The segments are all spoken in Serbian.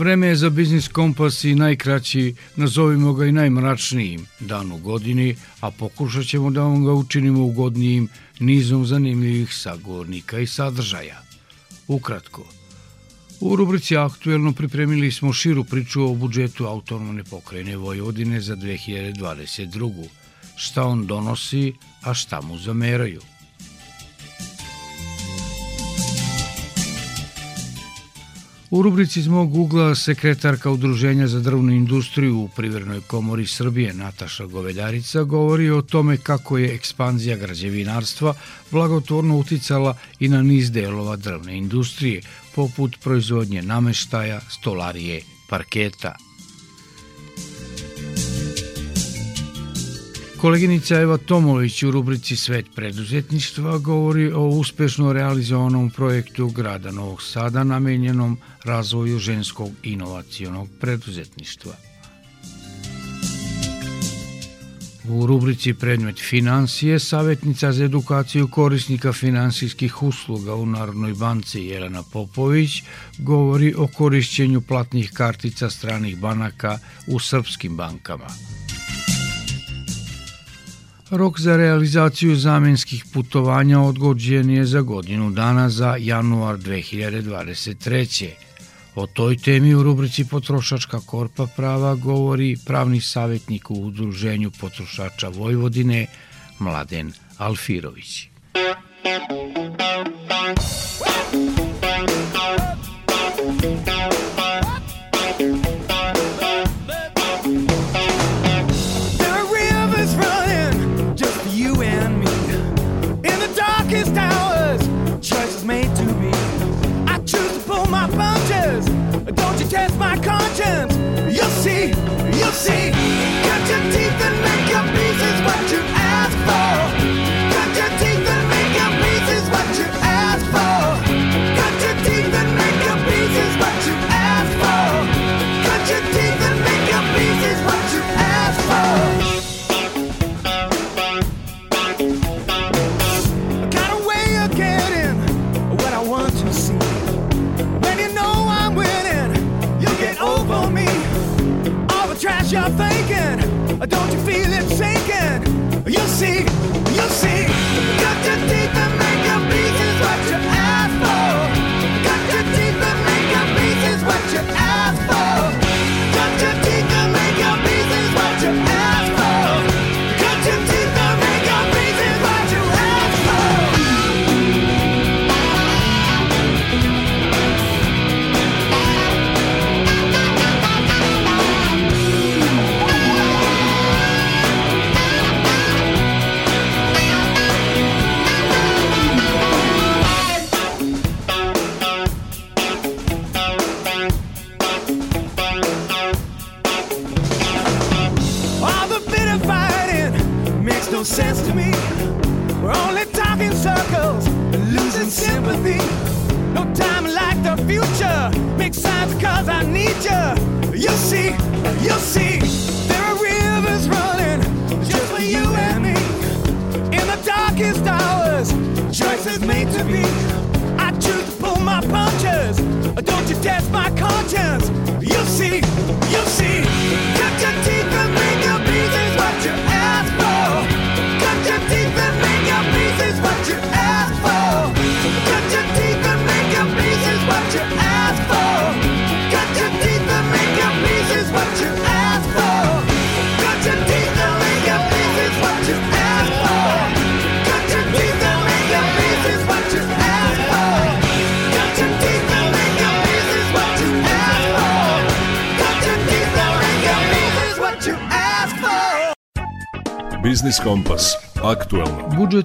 Vreme je za Biznis Kompas i najkraći, nazovimo ga i najmračnijim dan u godini, a pokušat ćemo da vam ga učinimo ugodnijim nizom zanimljivih sagovornika i sadržaja. Ukratko, u rubrici Aktuelno pripremili smo širu priču o budžetu autonomne pokrajine Vojvodine za 2022. Šta on donosi, a šta mu zameraju. U rubrici iz mog ugla sekretarka Udruženja za drvnu industriju u Privrednoj komori Srbije Nataša Govedarica govori o tome kako je ekspanzija građevinarstva blagotvorno uticala i na niz delova drvne industrije, poput proizvodnje nameštaja, stolarije, parketa – Koleginica Eva Tomović u rubrici Svet preduzetništva govori o uspešno realizovanom projektu grada Novog Sada namenjenom razvoju ženskog inovacijonog preduzetništva. U rubrici Predmet financije, savjetnica za edukaciju korisnika finansijskih usluga u Narodnoj banci Jelena Popović govori o korišćenju platnih kartica stranih banaka u srpskim bankama. Rok za realizaciju zamenskih putovanja odgođen je za godinu dana za januar 2023. O toj temi u rubrici Potrošačka korpa prava govori pravni savjetnik u Udruženju potrošača Vojvodine Mladen Alfirović.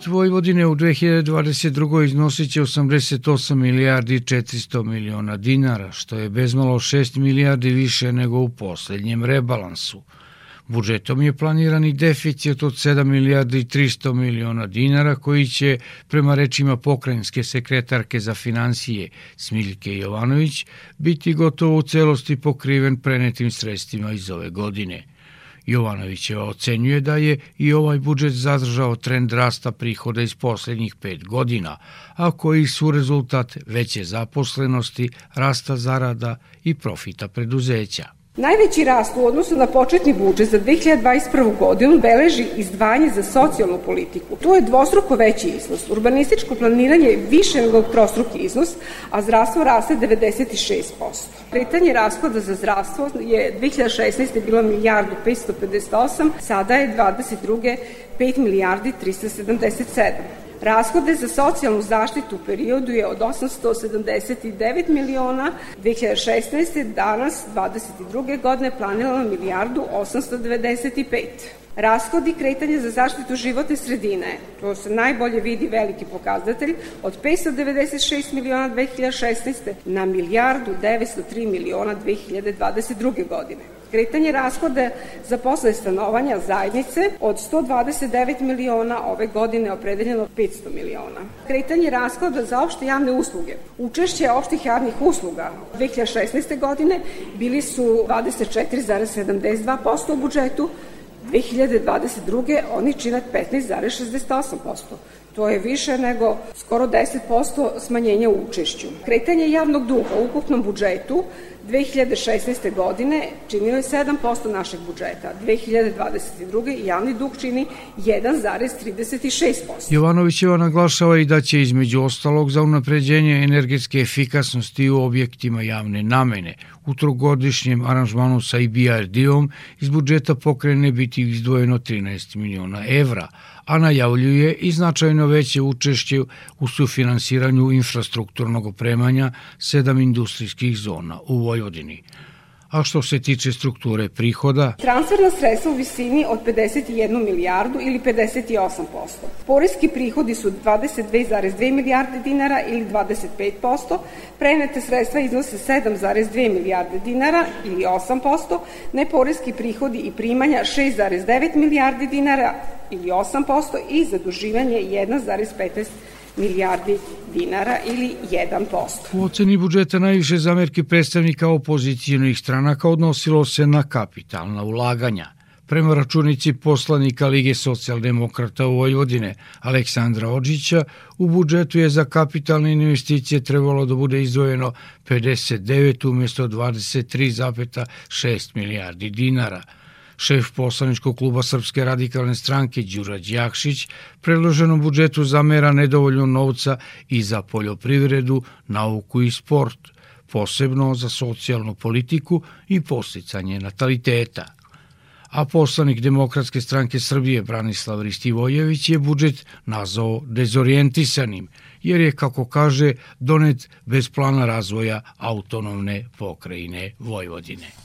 Vojvodine u 2022. iznosit će 88 milijardi 400 miliona dinara, što je bezmalo 6 milijardi više nego u poslednjem rebalansu. Budžetom je planirani deficit od 7 milijardi i 300 miliona dinara koji će, prema rečima pokrajinske sekretarke za financije Smiljke Jovanović, biti gotovo u celosti pokriven prenetim sredstvima iz ove godine – Jovanovićeva ocenjuje da je i ovaj budžet zadržao trend rasta prihoda iz poslednjih pet godina, a koji su rezultat veće zaposlenosti, rasta zarada i profita preduzeća. Najveći rast u odnosu na početni budžet za 2021. godinu beleži izdvajanje za socijalnu politiku. To je dvostruko veći iznos. Urbanističko planiranje je više nego trostruki iznos, a zdravstvo raste 96%. Kretanje rashoda za zdravstvo je 2016. bilo milijardu 558, sada je 22. 5 milijardi 377. Rashode za socijalnu zaštitu u periodu je od 879 miliona 2016. danas 22. godine planirano milijardu 895. Rashodi kretanja za zaštitu životne sredine, to se najbolje vidi veliki pokazatelj, od 596 miliona 2016. na milijardu 903 miliona 2022. godine. Kretanje rashoda za posle stanovanja zajednice od 129 miliona ove godine opredeljeno 500 miliona. Kretanje rashoda za opšte javne usluge. Učešće opštih javnih usluga 2016. godine bili su 24,72% u budžetu, 2022. oni čine 15,68%. To je više nego skoro 10% smanjenja u učešću. Kretanje javnog duga u ukupnom budžetu 2016. godine činio je 7% našeg budžeta. 2022. javni dug čini 1,36%. Jovanovićeva naglašava i da će između ostalog za unapređenje energetske efikasnosti u objektima javne namene u trogodišnjem aranžmanu sa IBRD-om iz budžeta pokrene biti izdvojeno 13 miliona evra, a najavljuje i značajno veće učešće u sufinansiranju infrastrukturnog opremanja sedam industrijskih zona u Vojvodini – A što se tiče strukture prihoda? Transferna sredstva u visini od 51 milijardu ili 58%. Poreski prihodi su 22,2 milijarde dinara ili 25%, prenete sredstva iznose 7,2 milijarde dinara ili 8%, neporeski prihodi i primanja 6,9 milijardi dinara ili 8% i zaduživanje 1,15 milijardi dinara ili 1%. U oceni budžeta najviše zamerke predstavnika opozicijenih stranaka odnosilo se na kapitalna ulaganja. Prema računici poslanika Lige socijaldemokrata u Vojvodine Aleksandra Ođića, u budžetu je za kapitalne investicije trebalo da bude izdvojeno 59 umjesto 23,6 milijardi dinara – Šef poslaničkog kluba Srpske radikalne stranke Đura Đjakšić predloženom budžetu zamera nedovoljno novca i za poljoprivredu, nauku i sport, posebno za socijalnu politiku i posticanje nataliteta. A poslanik Demokratske stranke Srbije Branislav Ristivojević je budžet nazvao dezorijentisanim, jer je, kako kaže, donet bez plana razvoja autonomne pokrajine Vojvodine.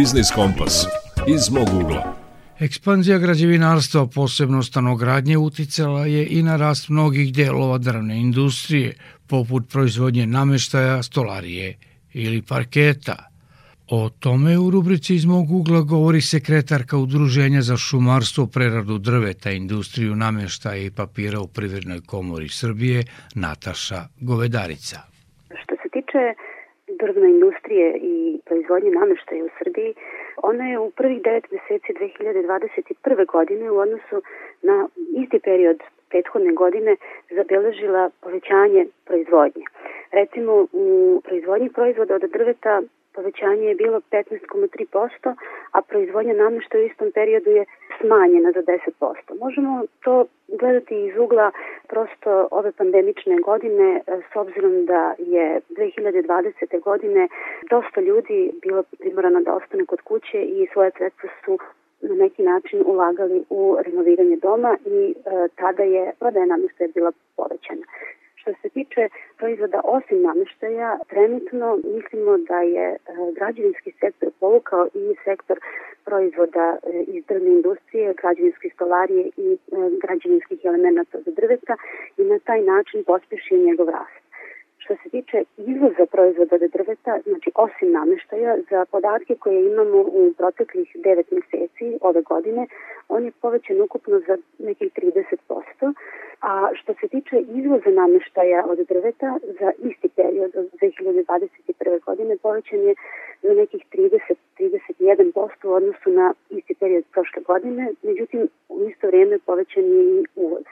Biznis Kompas iz mog ugla. Ekspanzija građevinarstva, posebno stanogradnje, uticala je i na rast mnogih delova drvne industrije, poput proizvodnje nameštaja, stolarije ili parketa. O tome u rubrici iz mog ugla govori sekretarka Udruženja za šumarstvo, preradu drveta, industriju nameštaja i papira u Privrednoj komori Srbije, Nataša Govedarica. Što se tiče drvne industrije i proizvodnje nameštaja u Srbiji, ona je u prvih 9 meseci 2021. godine u odnosu na isti period prethodne godine zabeležila povećanje proizvodnje. Recimo, u proizvodnji proizvoda od drveta povećanje je bilo 15,3%, a proizvodnja nameštaja u istom periodu je smanjena za 10%. Možemo to gledati iz ugla prosto ove pandemične godine e, s obzirom da je 2020. godine dosta ljudi bilo primorano da ostane kod kuće i svoje sredstva su na neki način ulagali u renoviranje doma i e, tada je prodaja namještaja bila povećana. Što se tiče proizvoda osim nameštaja, trenutno mislimo da je e, građevinski sektor povukao i sektor proizvoda e, iz drvne industrije, građevinske stolarije i e, građevinskih elemenata za drveta i na taj način pospešio njegov rast. Što se tiče izvoza proizvoda od drveta, znači osim nameštaja, za podatke koje imamo u proteklih 9 meseci ove godine, on je povećan ukupno za nekih 30%, a što se tiče izvoza nameštaja od drveta za isti period od 2021. godine povećan je za nekih 30-31% u odnosu na isti period prošle godine, međutim u isto vrijeme povećan je i uvoz.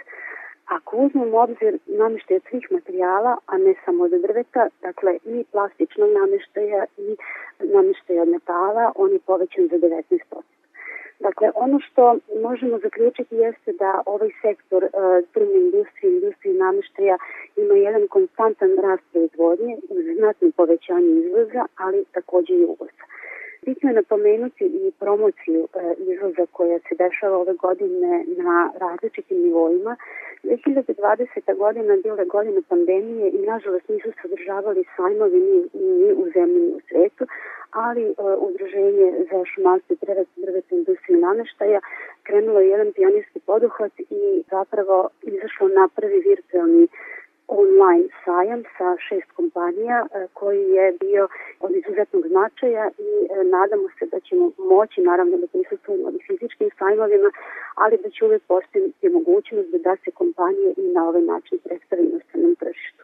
Ako uzmemo obzir nameštaja svih materijala, a ne samo od drveta, dakle i plastičnog nameštaja i nameštaja od metala, on je povećan za 19%. Dakle, ono što možemo zaključiti jeste da ovaj sektor uh, drvne industrije, industrije nameštaja ima jedan konstantan rast proizvodnje, znatno povećanje izvoza, ali takođe i uvoza. Bitno je napomenuti i promociju e, izvoza koja se dešava ove godine na različitim nivoima. 2020. godina bila godina pandemije i nažalost nisu sadržavali sajmovi ni, ni u zemlji ni u svetu, ali e, Udruženje za šumarstvo i prerad drveta industrije nameštaja krenulo je jedan pionirski poduhvat i zapravo izašlo na prvi virtualni online sajam sa šest kompanija e, koji je bio od izuzetnog značaja i e, nadamo se da ćemo moći naravno da prisutujemo i fizičkim sajmovima, ali da će uvek postaviti mogućnost da se kompanije i na ovaj način predstavi na stranom tržištu.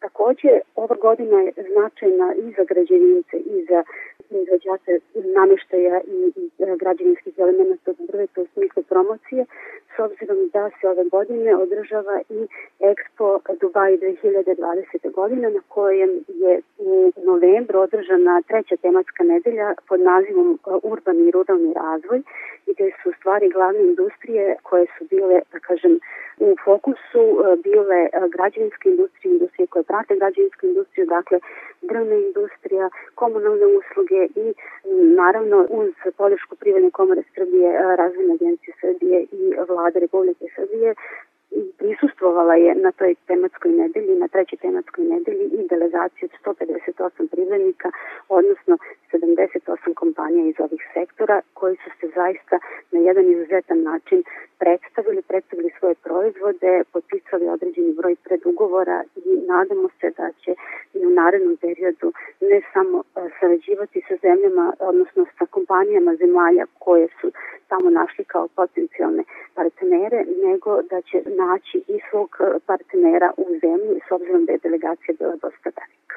Takođe, ova godina je značajna i za građevinice i za proizvođače nameštaja i, i e, građevinskih elementa od drveta u smislu promocije, s obzirom da se ove godine održava i Expo Dubai 2020. godine na kojem je u novembru održana treća tematska nedelja pod nazivom e, Urbani i ruralni razvoj gde su stvari glavne industrije koje su bile, da kažem, u fokusu e, bile građevinske industrije, industrije koje prate građevinsku industriju, dakle drvna industrija, komunalne usluge i naravno uz podršku Privredne komore Srbije, Razvojne agencije Srbije i vlade Republike Srbije prisustvovala je na toj tematskoj nedelji, na trećoj tematskoj nedelji i delegacija od 158 privrednika, odnosno 78 kompanija iz ovih sektora koji su se zaista na jedan izuzetan način predstavili, predstavili svoje proizvode, potpisali određeni broj predugovora i nadamo se da će i u narednom periodu ne samo e, sarađivati sa zemljama, odnosno sa kompanijama zemalja koje su tamo našli kao potencijalne partnere, nego da će naći i svog partnera u zemlji s obzirom da je delegacija bila dosta velika.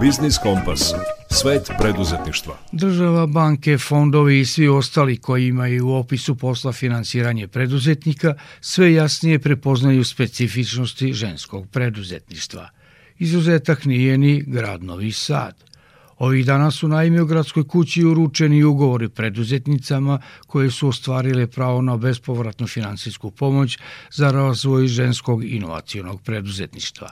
Biznis Kompas. Svet preduzetništva. Država, banke, fondovi i svi ostali koji imaju u opisu posla finansiranje preduzetnika sve jasnije prepoznaju specifičnosti ženskog preduzetništva. Izuzetak nije ni grad Novi Sad. Ovih dana su naime u gradskoj kući uručeni ugovori preduzetnicama koje su ostvarile pravo na bespovratnu finansijsku pomoć za razvoj ženskog inovacijonog preduzetništva.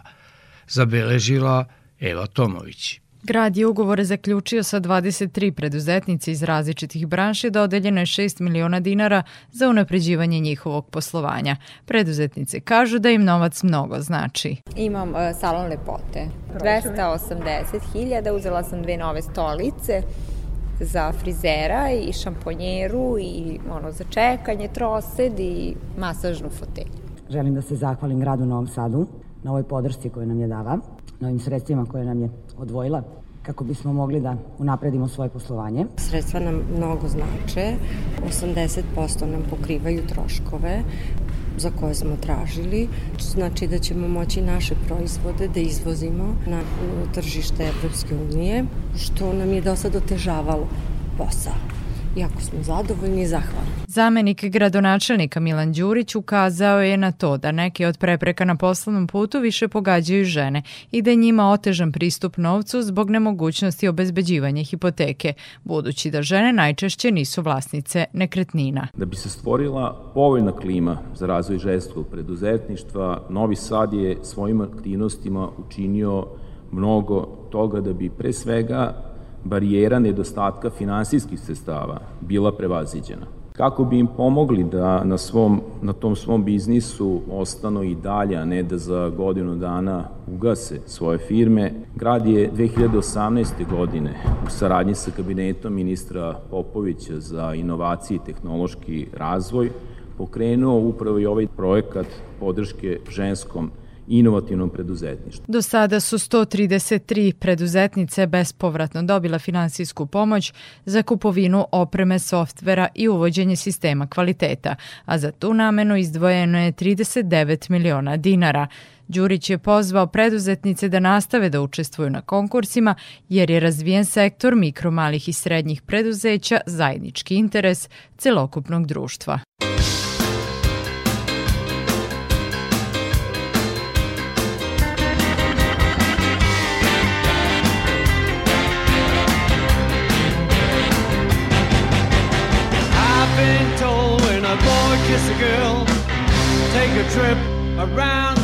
Zabeležila Eva Tomović. Grad je ugovore zaključio sa 23 preduzetnice iz različitih branši, dodeljeno je 6 miliona dinara za unapređivanje njihovog poslovanja. Preduzetnice kažu da im novac mnogo znači. Imam uh, salon lepote. 280.000, uzela sam dve nove stolice za frizera i šamponjeru i ono za čekanje, trosed i masažnu fotelju. Želim da se zahvalim gradu Novom Sadu na ovoj podršci koju nam je dava novim sredstvima koje nam je odvojila kako bismo mogli da unapredimo svoje poslovanje. Sredstva nam mnogo znače, 80% nam pokrivaju troškove za koje smo tražili, znači da ćemo moći naše proizvode da izvozimo na tržište Evropske unije, što nam je do sad otežavalo posao jako smo zadovoljni i zahvalni. Zamenik gradonačelnika Milan Đurić ukazao je na to da neke od prepreka na poslovnom putu više pogađaju žene i da je njima otežan pristup novcu zbog nemogućnosti obezbeđivanja hipoteke, budući da žene najčešće nisu vlasnice nekretnina. Da bi se stvorila povoljna klima za razvoj ženskog preduzetništva, Novi Sad je svojim aktivnostima učinio mnogo toga da bi pre svega barijera nedostatka finansijskih sredstava bila prevaziđena. Kako bi im pomogli da na, svom, na tom svom biznisu ostanu i dalje, a ne da za godinu dana ugase svoje firme, grad je 2018. godine u saradnji sa kabinetom ministra Popovića za inovacije i tehnološki razvoj pokrenuo upravo i ovaj projekat podrške ženskom inovativnom preduzetništvu. Do sada su 133 preduzetnice bespovratno dobila finansijsku pomoć za kupovinu opreme, softvera i uvođenje sistema kvaliteta, a za tu namenu izdvojeno je 39 miliona dinara. Đurić je pozvao preduzetnice da nastave da učestvuju na konkursima jer je razvijen sektor mikro, malih i srednjih preduzeća zajednički interes celokupnog društva. Trip around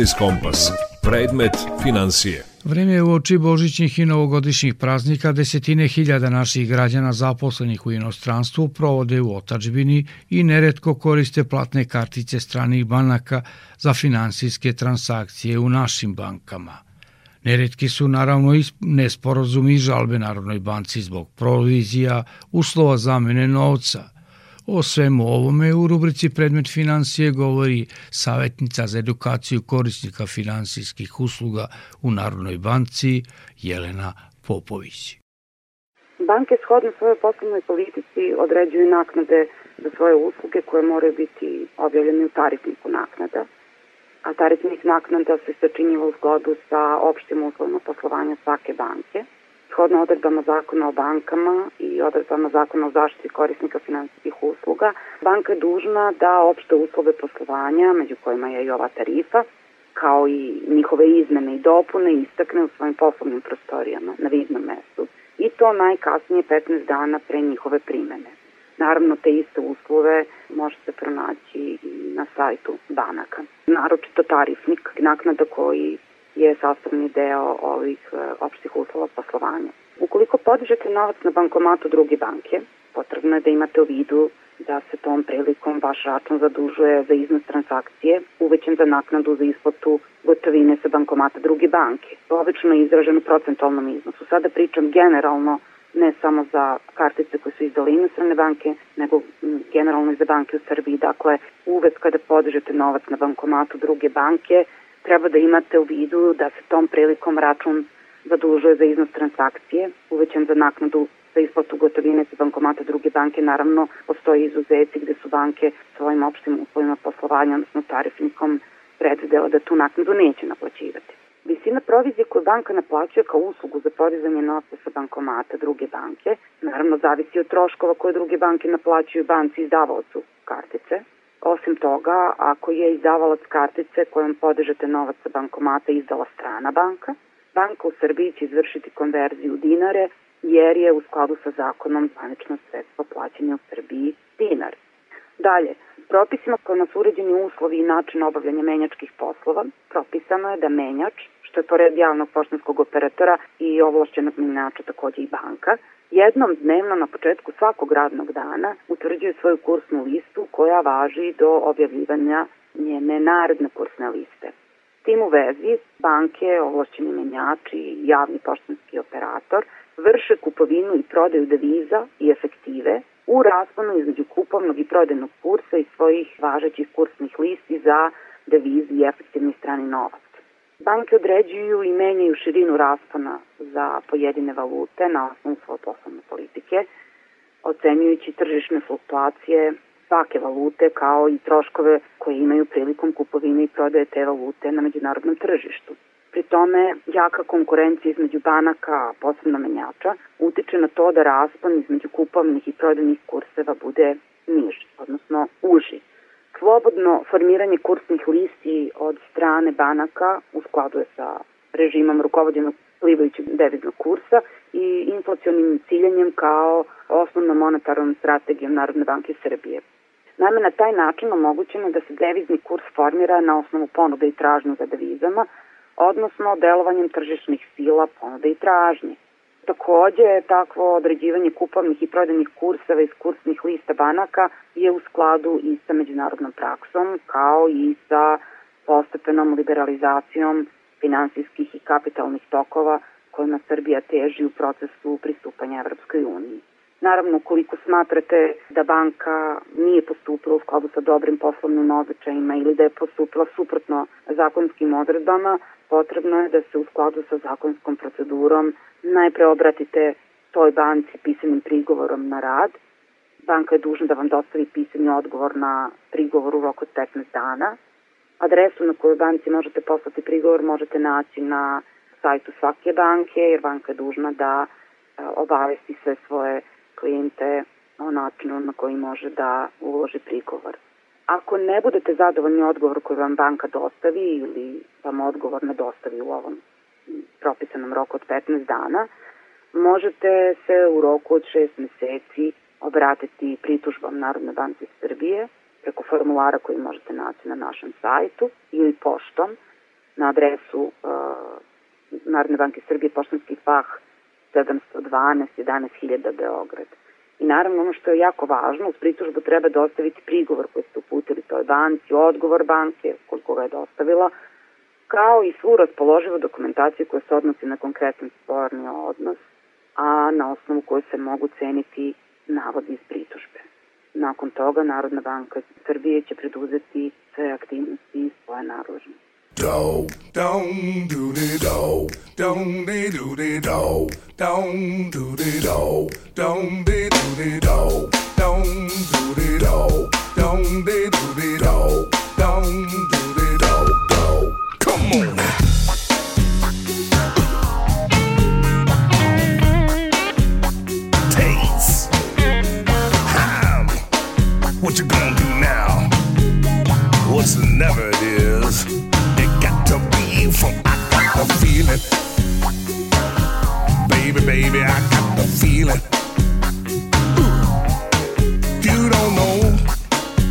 Biznis Kompas. Predmet financije. Vreme je u oči božićnih i novogodišnjih praznika desetine hiljada naših građana zaposlenih u inostranstvu provode u otačbini i neretko koriste platne kartice stranih banaka za finansijske transakcije u našim bankama. Neretki su naravno i nesporazumi i žalbe Narodnoj banci zbog provizija, uslova zamene novca – O svemu ovome u rubrici Predmet financije govori savjetnica za edukaciju korisnika finansijskih usluga u Narodnoj banci Jelena Popović. Banke shodno svojoj poslovnoj politici određuju naknade za svoje usluge koje moraju biti objavljene u tarifniku naknada, a tarifnik naknada se sačinjiva u zgodu sa opštim uslovima poslovanja svake banke – shodno odredbama zakona o bankama i odredbama zakona o zaštiti korisnika finansijskih usluga, banka je dužna da opšte uslove poslovanja, među kojima je i ova tarifa, kao i njihove izmene i dopune istakne u svojim poslovnim prostorijama na vidnom mestu i to najkasnije 15 dana pre njihove primene. Naravno, te iste uslove može se pronaći i na sajtu banaka. Naročito tarifnik, naknada koji je sastavni deo ovih e, opštih uslova poslovanja. Ukoliko podižete novac na bankomatu druge banke, potrebno je da imate u vidu da se tom prilikom vaš račun zadužuje za iznos transakcije uvećen za naknadu za isplatu gotovine sa bankomata druge banke. Obično izražen u procentualnom iznosu. Sada pričam generalno ne samo za kartice koje su izdale inostrane banke, nego generalno i za banke u Srbiji. Dakle, uvek kada podižete novac na bankomatu druge banke, treba da imate u vidu da se tom prilikom račun zadužuje za iznos transakcije, uvećan za naknadu za isplatu gotovine sa bankomata druge banke. Naravno, postoji izuzeci gde su banke svojim opštim uslovima poslovanja, odnosno tarifnikom, predvidela da tu naknadu neće naplaćivati. Visina provizije koju banka naplaćuje kao uslugu za podizanje novca sa bankomata druge banke, naravno zavisi od troškova koje druge banke naplaćuju banci izdavaocu kartice, Osim toga, ako je izdavalac kartice kojom podižete novac sa bankomata izdala strana banka, banka u Srbiji će izvršiti konverziju dinare jer je u skladu sa zakonom zvanično sredstvo plaćanja u Srbiji dinar. Dalje, propisima kojima su uređeni uslovi i način obavljanja menjačkih poslova, propisano je da menjač, što je pored javnog poštanskog operatora i ovlašćenog menjača takođe i banka, jednom dnevno na početku svakog radnog dana utvrđuje svoju kursnu listu koja važi do objavljivanja njene naredne kursne liste. Tim u vezi banke, ovlašćeni menjači i javni poštanski operator vrše kupovinu i prodaju deviza i efektive u rasponu između kupovnog i prodajnog kursa i svojih važećih kursnih listi za devizi i efektivni strani novac. Banke određuju i menjaju širinu raspona za pojedine valute na osnovu svoje poslovne politike, ocenjujući tržišne fluktuacije svake valute kao i troškove koje imaju prilikom kupovine i prodaje te valute na međunarodnom tržištu. Pri tome, jaka konkurencija između banaka, posebno menjača, utiče na to da raspon između kupovnih i prodajnih kurseva bude niži, odnosno uži. Slobodno formiranje kursnih listi od strane banaka u skladu je sa režimom rukovodjenog plivajućeg deviznog kursa i inflacionim ciljanjem kao osnovnom monetarnom strategijom Narodne banke Srbije. Naime, na taj način omogućeno da se devizni kurs formira na osnovu ponude i tražnju za devizama, odnosno delovanjem tržišnih sila ponude i tražnje. Takođe, takvo određivanje kupovnih i prodajnih kurseva iz kursnih lista banaka je u skladu i sa međunarodnom praksom, kao i sa postepenom liberalizacijom finansijskih i kapitalnih tokova kojima Srbija teži u procesu pristupanja Evropskoj uniji. Naravno, koliko smatrate da banka nije postupila u skladu sa dobrim poslovnim običajima ili da je postupila suprotno zakonskim odredbama, potrebno je da se u skladu sa zakonskom procedurom najpre obratite toj banci pisanim prigovorom na rad. Banka je dužna da vam dostavi pisani odgovor na prigovor u roku od 15 dana. Adresu na koju banci možete poslati prigovor možete naći na sajtu svake banke, jer banka je dužna da e, obavesti sve svoje klijente o načinu na koji može da uloži prigovor. Ako ne budete zadovoljni odgovor koji vam banka dostavi ili vam odgovor ne dostavi u ovom propisanom roku od 15 dana, možete se u roku od 6 meseci obratiti pritužbom Narodne banke Srbije preko formulara koji možete naći na našem sajtu ili poštom na adresu uh, Narodne banke Srbije, poštanski fah 712 11000 Beograd. I naravno ono što je jako važno, uz pritužbu treba dostaviti prigovor koji ste uputili toj banci, odgovor banke, koliko ga je dostavila, kao i svu raspoloživu dokumentaciju koja se odnosi na konkretan sporni odnos, a na osnovu koje se mogu ceniti navodi iz pritužbe. Nakon toga Narodna banka Srbije će preduzeti sve aktivnosti svoje nadležnosti. Do, don't do the do, don't they do the do, don't do the do, don't they do the do, don't do the do, don't they do the do, don't do the do, do. Come on. Taste. Ham. What you gonna do now? What's never the feeling. Baby, baby, I got the feeling. Ooh. You don't know,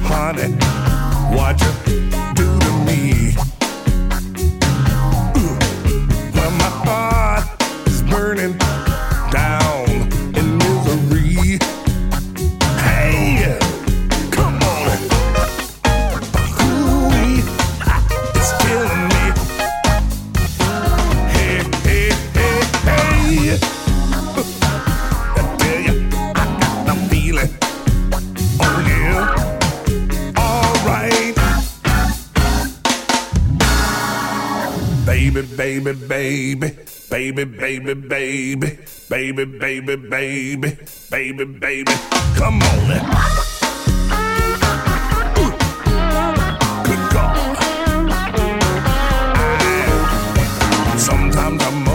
honey, what you Baby, baby, baby. Baby, baby, baby. Baby, baby, baby. Baby. Come on. God. Sometimes I'm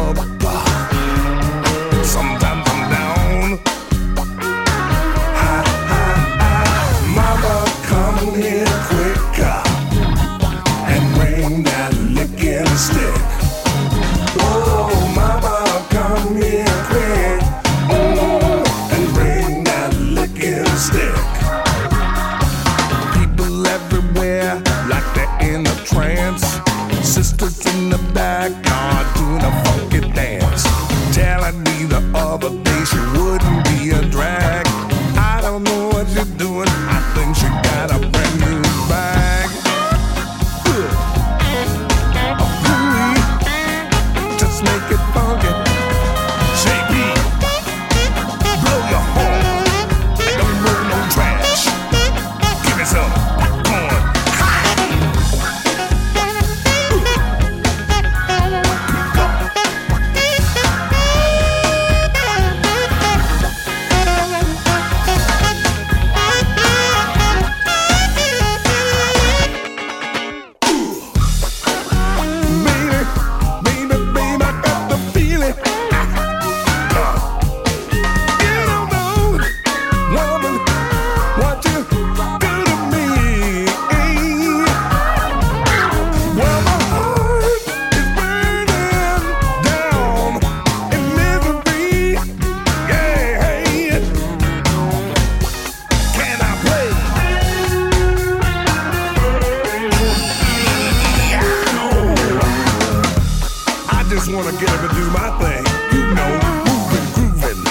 just wanna get up and do my thing. You know, moving, grooving,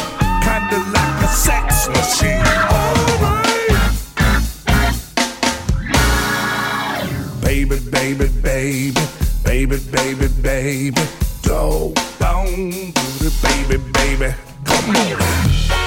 kinda like a sex machine. Alright. Baby, baby, baby, baby, baby, baby, to the baby, baby. Come on.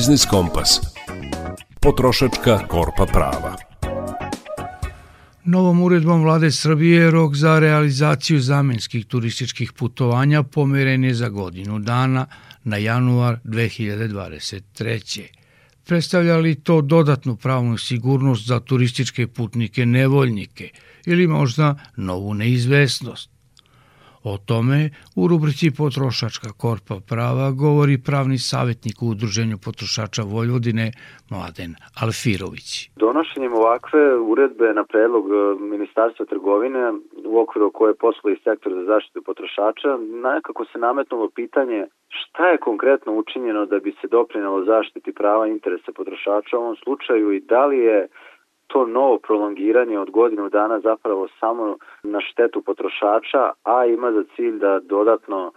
Biznis Kompas. Potrošačka korpa prava. Novom uredbom vlade Srbije rok za realizaciju zamenskih turističkih putovanja pomeren je za godinu dana na januar 2023. Predstavlja li to dodatnu pravnu sigurnost za turističke putnike nevoljnike ili možda novu neizvesnost? O tome u rubrici Potrošačka korpa prava govori pravni savjetnik u Udruženju potrošača Vojvodine Mladen Alfirović. Donošenjem ovakve uredbe na predlog e, Ministarstva trgovine u okviru koje posluje sektor za zaštitu potrošača, nekako se nametnulo pitanje šta je konkretno učinjeno da bi se doprinalo zaštiti prava interesa potrošača u ovom slučaju i da li je to novo prolongiranje od godinu dana zapravo samo na štetu potrošača, a ima za cilj da dodatno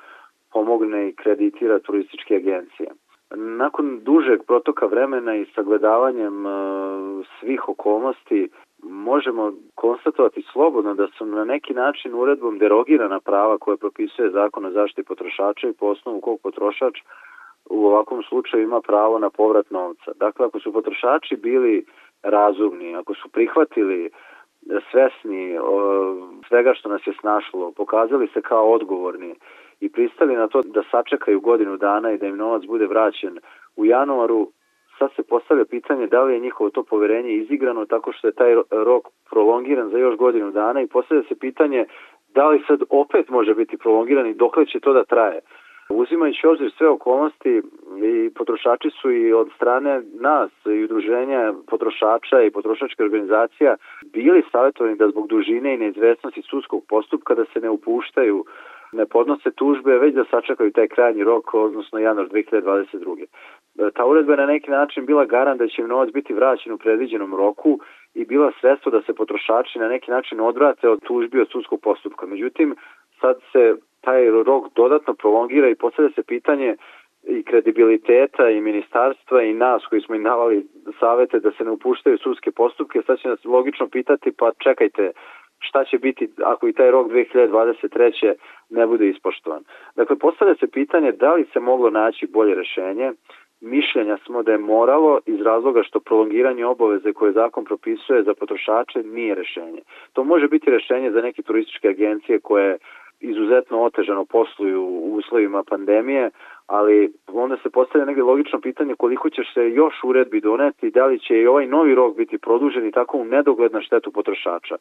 pomogne i kreditira turističke agencije. Nakon dužeg protoka vremena i sagledavanjem e, svih okolnosti možemo konstatovati slobodno da su na neki način uredbom derogirana prava koje propisuje zakon o zaštiti potrošača i po osnovu kog potrošač u ovakvom slučaju ima pravo na povrat novca. Dakle, ako su potrošači bili razumni, ako su prihvatili svesni o, svega što nas je snašlo, pokazali se kao odgovorni i pristali na to da sačekaju godinu dana i da im novac bude vraćen u januaru, sad se postavlja pitanje da li je njihovo to poverenje izigrano tako što je taj rok prolongiran za još godinu dana i postavlja se pitanje da li sad opet može biti prolongiran i dokle će to da traje. Uzimajući obzir sve okolnosti i potrošači su i od strane nas i udruženja potrošača i potrošačke organizacija bili savjetovani da zbog dužine i neizvesnosti sudskog postupka da se ne upuštaju ne podnose tužbe, već da sačekaju taj krajnji rok, odnosno januar 2022. Ta uredba je na neki način bila garant da će im novac biti vraćen u predviđenom roku i bila sredstvo da se potrošači na neki način odvrate od tužbi od sudskog postupka. Međutim, sad se taj rok dodatno prolongira i postavlja se pitanje i kredibiliteta i ministarstva i nas koji smo im davali savete da se ne upuštaju sudske postupke, sad će nas logično pitati pa čekajte šta će biti ako i taj rok 2023. ne bude ispoštovan. Dakle, postavlja se pitanje da li se moglo naći bolje rešenje, mišljenja smo da je moralo iz razloga što prolongiranje obaveze koje zakon propisuje za potrošače nije rešenje. To može biti rešenje za neke turističke agencije koje izuzetno otežano posluju u uslovima pandemije, ali onda se postavlja negde logično pitanje koliko će se još uredbi doneti, da li će i ovaj novi rok biti produžen i tako u nedogled na štetu potrošača.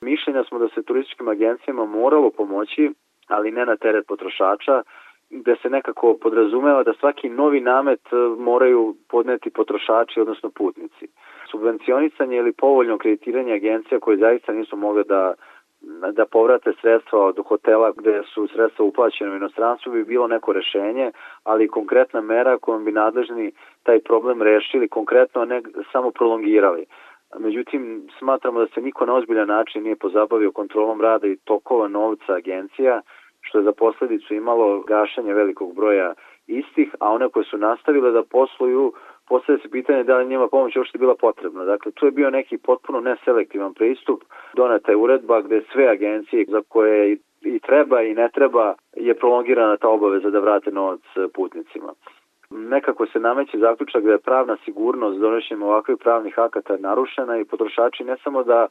Mišljenja smo da se turističkim agencijama moralo pomoći, ali ne na teret potrošača, gde se nekako podrazumeva da svaki novi namet e, moraju podneti potrošači, odnosno putnici. Subvencionisanje ili povoljno kreditiranje agencija koje zaista nisu mogle da da povrate sredstva od hotela gde su sredstva uplaćene u inostranstvu bi bilo neko rešenje, ali konkretna mera kojom bi nadležni taj problem rešili konkretno, a ne samo prolongirali. Međutim, smatramo da se niko na ozbiljan način nije pozabavio kontrolom rada i tokova novca agencija, što je za posledicu imalo gašanje velikog broja istih, a one koje su nastavile da posluju postavlja se pitanje da li njima pomoć uopšte bila potrebna. Dakle, tu je bio neki potpuno neselektivan pristup, donata je uredba gde sve agencije za koje i treba i ne treba je prolongirana ta obaveza da vrate novac putnicima. Nekako se nameće zaključak da je pravna sigurnost donošenjem ovakvih pravnih akata narušena i potrošači ne samo da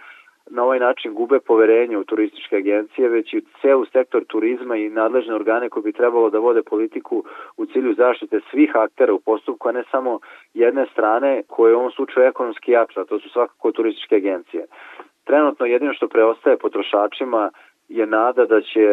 na ovaj način gube poverenje u turističke agencije, već i celu sektor turizma i nadležne organe koji bi trebalo da vode politiku u cilju zaštite svih aktera u postupku, a ne samo jedne strane koje je u ovom slučaju ekonomski jača, to su svakako turističke agencije. Trenutno jedino što preostaje potrošačima je nada da će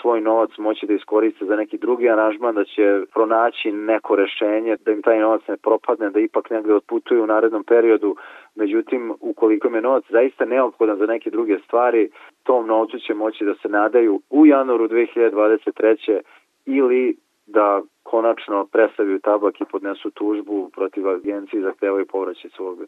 svoj novac moći da iskoriste za neki drugi aranžman, da će pronaći neko rešenje, da im taj novac ne propadne, da ipak negde otputuju u narednom periodu. Međutim, ukoliko im je novac zaista neophodan za neke druge stvari, tom novcu će moći da se nadaju u januaru 2023. ili da konačno predstaviju tabak i podnesu tužbu protiv agencije i zahtevaju povraćaj svog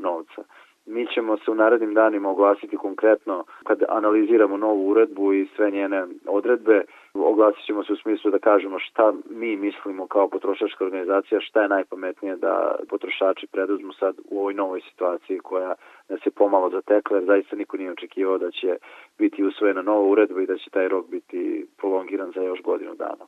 novca. Mi ćemo se u narednim danima oglasiti konkretno kad analiziramo novu uredbu i sve njene odredbe. Oglasit ćemo se u smislu da kažemo šta mi mislimo kao potrošačka organizacija, šta je najpametnije da potrošači preduzmu sad u ovoj novoj situaciji koja nas je pomalo zatekla, jer zaista niko nije očekivao da će biti usvojena nova uredba i da će taj rok biti prolongiran za još godinu dana.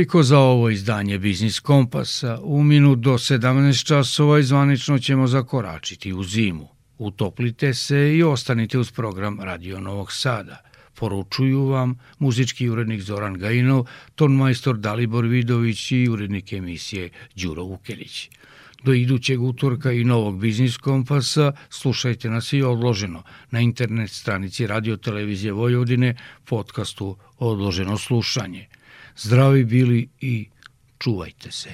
Toliko za ovo izdanje Biznis Kompasa. U minut do 17 časova zvanično ćemo zakoračiti u zimu. Utoplite se i ostanite uz program Radio Novog Sada. Poručuju vam muzički urednik Zoran Gajinov, tonmajstor Dalibor Vidović i urednik emisije Đuro Vukelić. Do idućeg utorka i novog Biznis Kompasa slušajte nas i odloženo na internet stranici Radio Televizije Vojvodine podcastu Odloženo slušanje – Zdravi bili i čuvajte se.